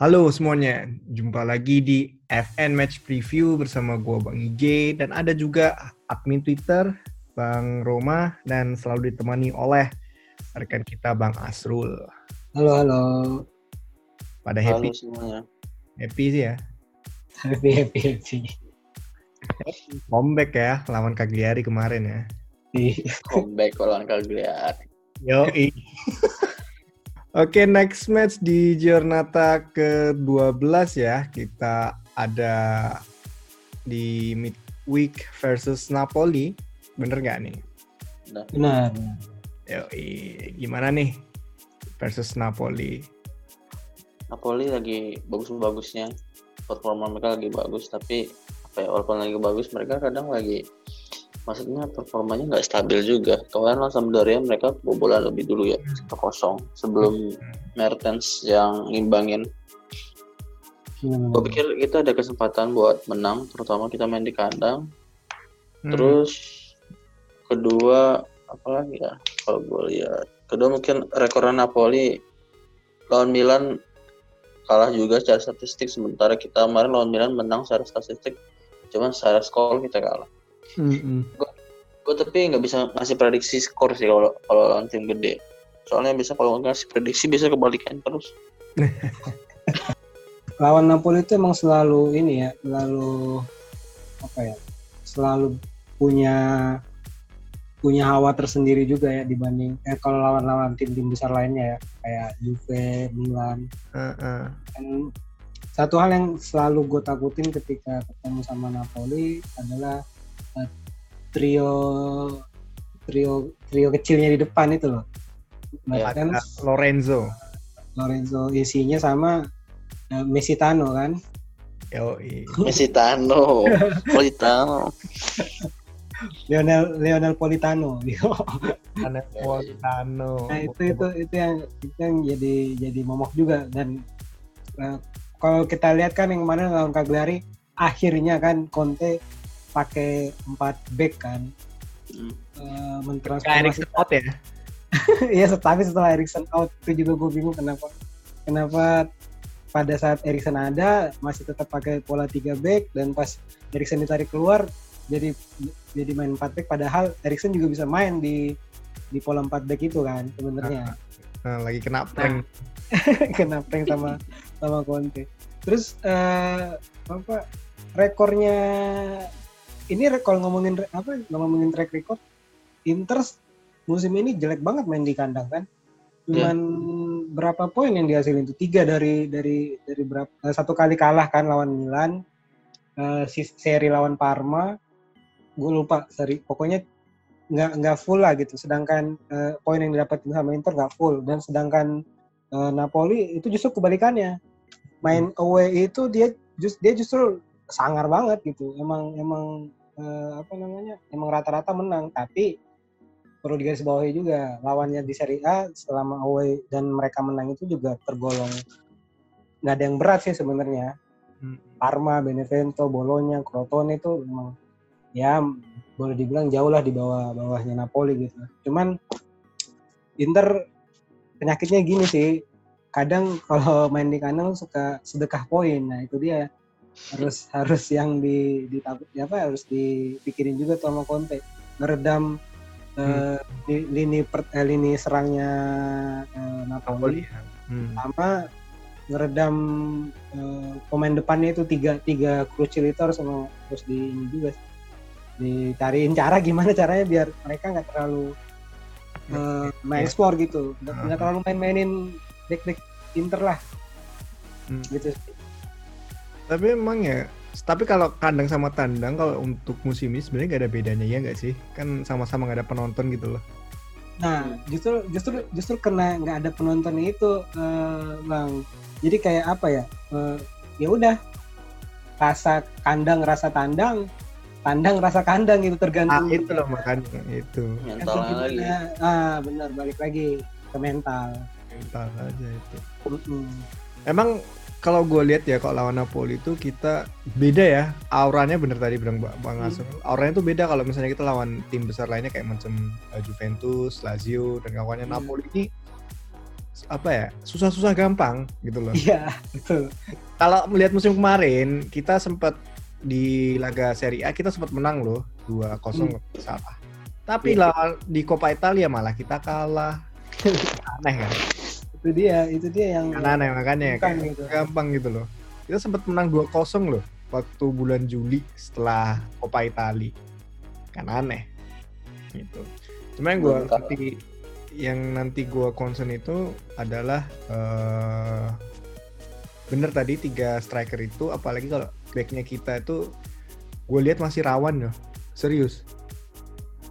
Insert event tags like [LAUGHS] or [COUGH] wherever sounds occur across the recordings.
Halo semuanya, jumpa lagi di FN Match Preview bersama gue Bang IG dan ada juga admin Twitter Bang Roma dan selalu ditemani oleh rekan kita Bang Asrul. Halo, halo. Pada happy? Halo semuanya. Happy sih ya? Happy, happy, happy. Comeback ya, lawan Cagliari kemarin ya. Comeback lawan Cagliari. Yo, [LAUGHS] Oke, next match di Giornata ke-12 ya. Kita ada di midweek versus Napoli. Bener nggak nih? Benar. Yo, gimana nih versus Napoli? Napoli lagi bagus-bagusnya. Performa mereka lagi bagus, tapi apa ya, walaupun lagi bagus, mereka kadang lagi maksudnya performanya nggak stabil juga. Kemarin lawan Sampdoria mereka bobolan lebih dulu ya satu kosong. Sebelum Mertens yang ngimbangin. Hmm. gue pikir kita ada kesempatan buat menang terutama kita main di kandang. Hmm. terus kedua apa lagi ya? Kalau gue lihat. Kedua mungkin rekor Napoli lawan Milan kalah juga secara statistik sementara kita kemarin lawan Milan menang secara statistik. Cuman secara skor kita kalah Mm-mm. gue tapi nggak bisa ngasih prediksi skor sih kalau kalau lawan tim gede soalnya bisa kalau ngasih prediksi bisa kebalikan terus [LAUGHS] Lawan Napoli itu emang selalu ini ya, selalu apa ya, selalu punya punya hawa tersendiri juga ya dibanding eh kalau lawan-lawan tim-tim besar lainnya ya kayak Juve, Milan. Uh-uh. Dan satu hal yang selalu gue takutin ketika ketemu sama Napoli adalah eh, trio trio trio kecilnya di depan itu loh. Ya, Lorenzo. Lorenzo Insigne sama uh, Messitano kan. Yo, Mesitano [LAUGHS] Politano Lionel Lionel Politano. [LAUGHS] Aneh Politano. nah itu itu itu yang itu yang jadi jadi momok juga dan uh, kalau kita lihat kan yang kemarin lawan Cagliari akhirnya kan Conte pakai 4 back kan Hmm. uh, mentransformasi out ya? [LAUGHS] Iya, tapi setelah Erikson out itu juga gue bingung kenapa kenapa pada saat Erikson ada masih tetap pakai pola 3 back dan pas Erikson ditarik keluar jadi jadi main 4 back padahal Erikson juga bisa main di di pola 4 back itu kan sebenarnya. Nah, lagi kena prank. [LAUGHS] Kena prank sama sama Conte. Terus eh apa rekornya ini kalau ngomongin apa ngomongin track record Inter musim ini jelek banget main di kandang kan? Cuman berapa poin yang dihasilin itu tiga dari dari dari berapa eh, satu kali kalah kan lawan Milan si seri lawan Parma. Gue lupa seri pokoknya nggak nggak full lah gitu. Sedangkan eh, poin yang didapat sama Inter nggak full. Dan sedangkan eh, Napoli itu justru kebalikannya. Main away itu dia just dia justru sangar banget gitu. Emang emang eh, apa namanya emang rata-rata menang tapi perlu digarisbawahi juga lawannya di Serie A selama away dan mereka menang itu juga tergolong nggak ada yang berat sih sebenarnya Hmm. Parma, Benevento, Bologna, Crotone itu memang ya boleh dibilang jauh lah di bawah bawahnya Napoli gitu. Cuman Inter penyakitnya gini sih, kadang kalau main di kandang suka sedekah poin. Nah itu dia harus harus yang di, di ya apa harus dipikirin juga tuh sama Conte ngeredam eh, li- lini per, eh, lini serangnya eh, Napoli Napoli. Hmm. sama ngeredam eh, pemain depannya itu tiga tiga krucial itu harus sama terus di ini juga sih. dicariin cara gimana caranya biar mereka nggak terlalu eh, main Ya. skor gitu nggak nggak terlalu main-mainin back back Inter lah Hmm. gitu Tapi emang ya, tapi kalau kandang sama tandang kalau untuk musim ini sebenarnya nggak ada bedanya ya nggak sih? Kan sama-sama nggak ada penonton gitu loh. Nah, justru justru justru kena nggak ada penonton itu, eh, bang. Jadi kayak apa ya? eh, ya udah rasa kandang rasa tandang, tandang rasa kandang gitu Ah, tergantung. itu loh makanya itu. mentalnya lagi. Ah, benar balik lagi ke mental. Mental aja itu. Mm-mm. Emang kalau gue lihat ya kalau lawan Napoli itu kita beda ya auranya bener tadi bilang Ba- Bang Hmm. Asrul auranya tuh beda kalau misalnya kita lawan tim besar lainnya kayak macam eh, Juventus, Lazio dan kawannya Hmm. Napoli ini apa ya susah-susah gampang gitu loh. Iya, betul. Kalau melihat musim kemarin kita sempat di laga Serie A kita sempat menang loh 2-0 Hmm. salah. Tapi Iya. lawan di Coppa Italia malah kita kalah. [LAUGHS] Aneh kan? Itu dia, itu dia yang aneh makanya bukan kayak gitu. gampang gitu loh. Kita sempat menang 2-0 loh waktu bulan Juli setelah Coppa Italia. Kan aneh. Gitu. Cuma yang gue nanti yang nanti gue concern itu adalah eh bener tadi tiga striker itu apalagi kalau backnya kita itu gue lihat masih rawan loh serius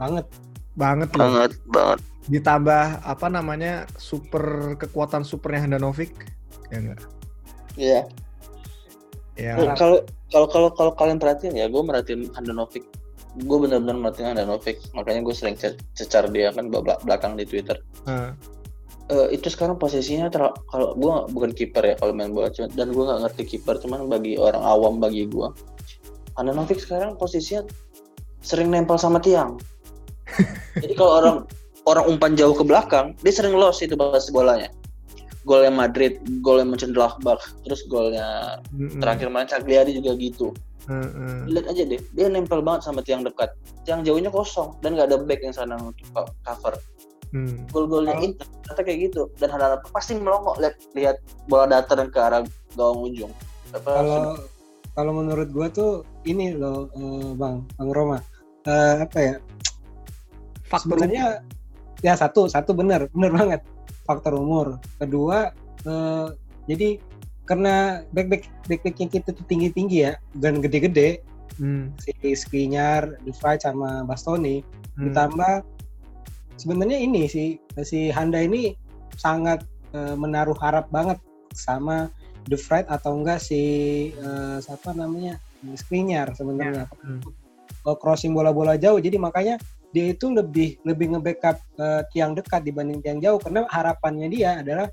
Banget. banget loh banget banget ditambah apa namanya super kekuatan supernya Handanovic ya enggak Iya. ya Kalau kalau kalau kalau kalian perhatiin ya, gue merhatiin Handanovic. Gue benar-benar merhatiin Handanovic. Makanya gue sering ce- cecar dia kan belak- belakang di Twitter. eh, Eh, itu sekarang posisinya kalau gue bukan kiper ya kalau main bola cuma dan gue nggak ngerti kiper cuman bagi orang awam bagi gue Handanovic sekarang posisinya sering nempel sama tiang [LAUGHS] jadi kalau orang orang umpan jauh ke belakang dia sering lost itu pas bolanya golnya Madrid golnya Mönchengladbach terus golnya mm-mm, terakhir main Cagliari juga gitu. Eh. lihat aja deh dia nempel banget sama tiang dekat. Tiang jauhnya kosong dan nggak ada back yang sana untuk co- cover. Hmm. gol-golnya Kalau- Inter ternyata kayak gitu. Dan Handanovic pasti melongo lihat lihat bola datar ke arah gawang ujung. Apa Kalau kalau menurut gua tuh ini loh eh, Bang, Bang Roma. Eh, apa ya? faktor Sebenarnya ya satu, satu benar, benar banget. Faktor umur. Kedua eh, jadi karena back back back backnya kita tuh tinggi tinggi ya dan gede-gede Hmm, si Skriniar, De Vrij sama Bastoni hmm. ditambah sebenarnya ini si si Handa ini sangat eh, menaruh harap banget sama The Vrij atau enggak si eh, siapa namanya Skriniar sebenarnya Hmm. Eh, crossing bola-bola jauh jadi makanya dia itu lebih lebih nge-backup eh, tiang dekat dibanding tiang jauh karena harapannya dia adalah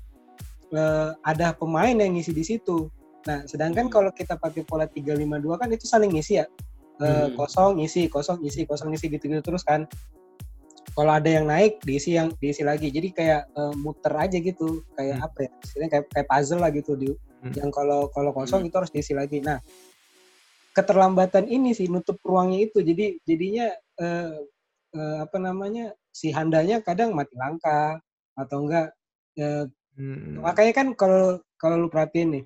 eh, ada pemain yang ngisi di situ. Nah, sedangkan Hmm. kalau kita pakai pola 352 kan itu saling ngisi ya. Eh, Hmm. kosong ngisi, kosong ngisi, kosong ngisi gitu-gitu terus kan. Kalau ada yang naik diisi yang diisi lagi. Jadi kayak eh, muter aja gitu. Kayak Hmm. apa ya? Istilahnya kayak kayak puzzle lah gitu di Hmm. yang kalau kalau kosong Hmm. itu harus diisi lagi. Nah, keterlambatan ini sih nutup ruangnya itu. Jadi jadinya eh, eh, apa namanya? si handanya kadang mati langka atau enggak eh, Hmm. makanya kan kalau kalau lu perhatiin nih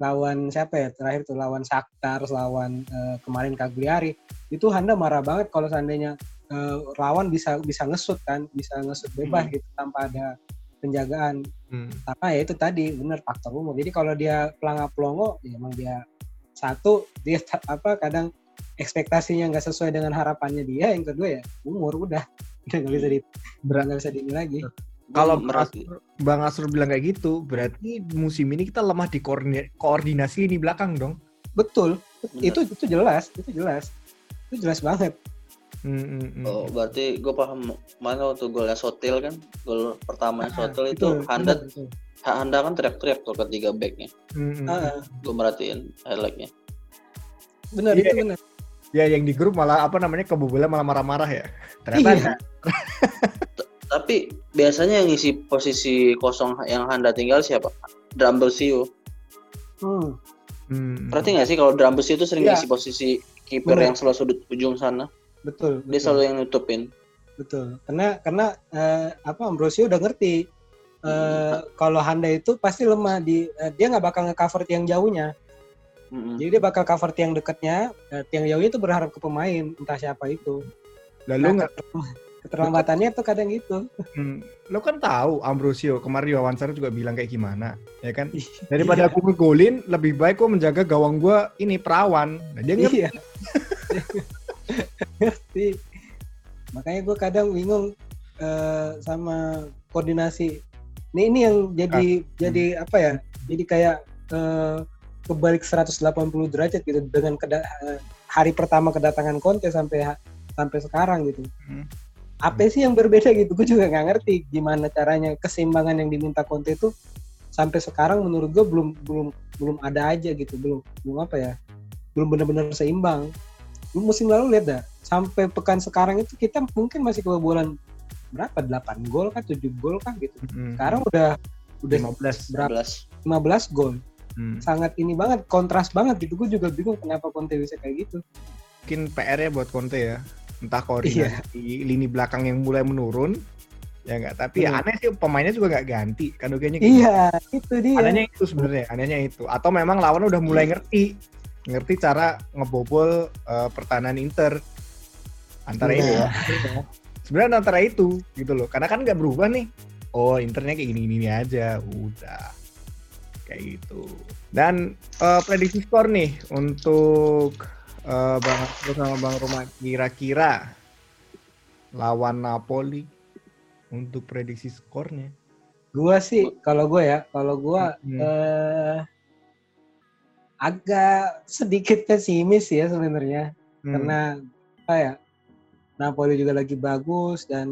lawan siapa ya terakhir tuh lawan Shakhtar lawan eh, kemarin Cagliari itu Handa marah banget kalau seandainya eh, lawan bisa bisa ngesut kan bisa ngesut bebas Hmm. gitu tanpa ada penjagaan Hmm. karena ya itu tadi bener faktor umur jadi kalau dia pelangga pelongo ya emang dia satu dia apa kadang ekspektasinya nggak sesuai dengan harapannya dia yang kedua ya umur udah udah [LAUGHS] nggak bisa di nggak bisa di ini lagi Kalau Bang Asrul, Asrul bilang kayak gitu, berarti musim ini kita lemah di koordina- koordinasi ini belakang dong. betul Bener. itu itu jelas itu jelas itu jelas banget Hmm, hmm. Oh, berarti gue paham mana waktu golnya Sotil kan, gol pertamanya Ah, Sotil itu betul, Handa. Handa kan teriak-teriak tuh ketiga backnya. Hmm, hmm, Ah, Gue merhatiin highlightnya. benar Iya, itu benar Ya yang di grup malah apa namanya kebobolan malah marah-marah ya. Ternyata Iya. [LAUGHS] Tapi biasanya yang ngisi posisi kosong yang Handa tinggal siapa? Drambelsiu. hmm. Hmm. Berarti nggak sih kalau Drambelsiu itu sering Iya. ngisi posisi kiper Bener. yang selalu sudut ujung sana. betul Dia betul, selalu yang nutupin. betul karena karena eh, apa Ambrosio udah ngerti eh, Hmm. kalau Handa itu pasti lemah di eh, dia nggak bakal nge-cover tiang jauhnya Mm-mm. jadi dia bakal cover tiang dekatnya eh, tiang jauhnya itu berharap ke pemain entah siapa itu. Lalu Nah, nggak, keterlambatannya tuh kadang gitu. Hmm, lo kan tahu Ambrosio kemarin di wawancara juga bilang kayak gimana, ya kan? Daripada aku ngegolin, lebih baik gue menjaga gawang gue ini perawan. Nah, dia ngerti. iya. [LAUGHS] Ngerti. Makanya gue kadang bingung eh, sama koordinasi. Ini ini yang jadi jadi apa ya? Jadi kayak eh, kebalik 180 derajat gitu dengan hari pertama kedatangan Conte sampai sampai sekarang gitu Hmm. apa sih yang berbeda gitu gue juga nggak ngerti gimana caranya keseimbangan yang diminta Conte itu sampai sekarang menurut gue belum belum belum ada aja gitu belum belum apa ya belum benar-benar seimbang lu musim lalu lihat dah sampai pekan sekarang itu kita mungkin masih kebobolan berapa 8 gol kah 7 gol kah gitu Hmm. sekarang udah udah 15. berapa 11. 15 gol Hmm. sangat ini banget kontras banget gitu gue juga bingung kenapa Conte bisa kayak gitu Mungkin PR ya buat Conte ya. Entah koordinasi Iya. di lini belakang yang mulai menurun. Ya enggak, tapi Hmm. aneh sih pemainnya juga nggak ganti. Kan kayaknya gitu. iya itu dia Anehnya itu sebenarnya, anehnya itu. Atau memang lawan udah mulai ngerti, ngerti cara ngebobol eh, pertahanan Inter. Antara Iya. itu, Iya. sebenarnya antara itu gitu loh. Karena kan nggak berubah nih. Oh Internya kayak gini-gini aja, udah kayak gitu. Dan eh, prediksi skor nih untuk eh, Bang Arthur sama Bang Roma kira-kira lawan Napoli untuk prediksi skornya. Gua sih kalau gue ya, kalau gua Hmm. eh, agak sedikit pesimis ya sebenarnya Hmm. karena apa ya Napoli juga lagi bagus dan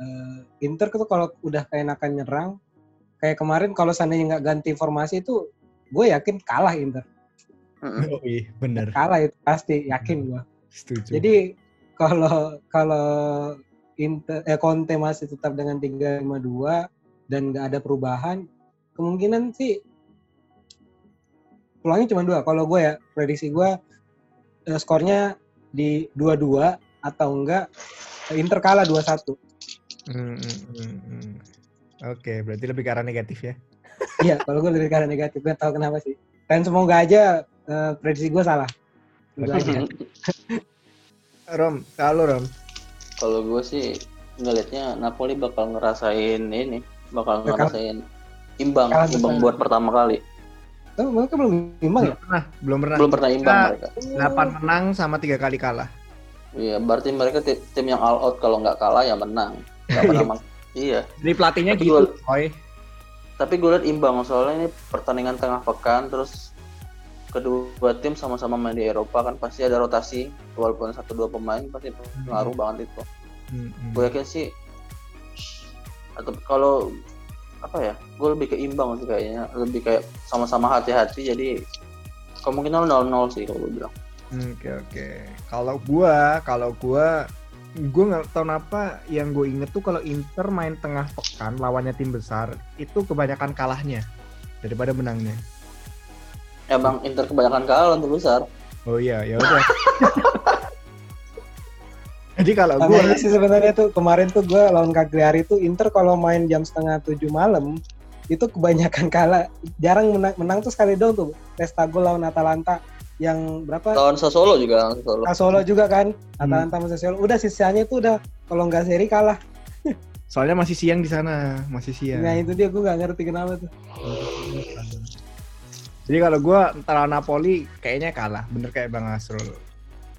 eh, Inter tuh kalau udah keenakan nyerang kayak kemarin kalau seandainya nggak ganti formasi itu gue yakin kalah Inter. Oh iya, bener. kalah itu pasti yakin gue Setuju. jadi kalau kalau Inter eh, Conte masih tetap dengan 352 dan nggak ada perubahan kemungkinan sih pulangnya cuma dua kalau gue ya prediksi gue eh, skornya di 2-2 atau enggak Inter kalah 2-1 Hmm, hmm, hmm, Oke, berarti lebih ke arah negatif ya. iya kalau gue lebih karena negatif gue tahu kenapa sih dan semoga aja eh, prediksi gue salah. [LAUGHS] Rom, kalau Rom. Kalau gue sih ngelihatnya Napoli bakal ngerasain ini, bakal ngerasain imbang, Kalah imbang besar. buat pertama kali. oh, mereka belum imbang ya Belum pernah, belum pernah. Belum pernah imbang Nah. mereka. 8 menang sama tiga kali kalah. Iya, berarti mereka ti- tim yang all out kalau nggak kalah ya menang. Nggak pernah [LAUGHS] Iya, Jadi pelatihnya Tapi gitu, gua- tapi gue liat imbang soalnya ini pertandingan tengah pekan terus kedua tim sama-sama main di Eropa kan pasti ada rotasi walaupun satu dua pemain pasti pengaruh banget itu. Hmm, hmm. Gue yakin sih atau kalau apa ya, gue lebih ke imbang sih kayaknya, lebih kayak sama-sama hati-hati jadi kemungkinan 0-0 sih kalau gue bilang. Hmm, Oke oke. Kalau gua, kalau gua, gua nggak tahu kenapa yang gue inget tuh kalau Inter main tengah pekan lawannya tim besar itu kebanyakan kalahnya daripada menangnya. Emang Inter kebanyakan kalah untuk besar. Oh iya, ya udah. [LAUGHS] Jadi kalau aja sih sebenarnya tuh kemarin tuh gue lawan Cagliari tuh Inter kalau main jam setengah tujuh malam itu kebanyakan kalah jarang menang, menang tuh sekali dong tuh Testa gol lawan Atalanta yang berapa Lawan Sassuolo juga, Sassuolo. Sassuolo juga kan Hmm. Atalanta sama Sassuolo udah sisanya tuh udah kalau nggak seri kalah soalnya masih siang di sana, masih siang. nah itu dia gue nggak ngerti kenapa tuh Jadi kalau gua antara Napoli kayaknya kalah, bener kayak Bang Asrul.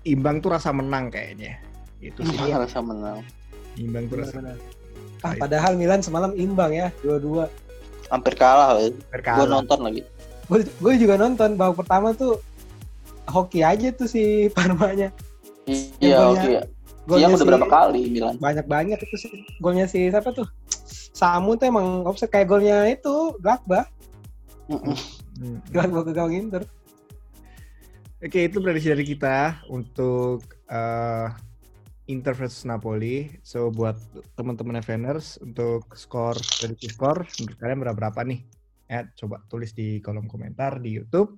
Imbang tuh rasa menang kayaknya. Itu sih. Iya, Harusnya menang. Imbang tuh rasa ah padahal Milan semalam imbang ya dua-dua Hampir kalah. Gue berkalah. nonton lagi. gue juga nonton babak pertama tuh hoki aja tuh si [LAUGHS] Parmanya Iya, golnya- oke. golnya Siang udah si- berapa kali bilang. banyak banget itu sih golnya si siapa tuh Samu tuh emang offset kayak golnya itu Glakba Hmm. Glakba ke gawang Inter Oke, itu prediksi dari kita untuk eh, Inter versus Napoli. So buat teman-teman Fanners untuk skor prediksi skor menurut kalian berapa berapa nih? Ya, coba tulis di kolom komentar di YouTube.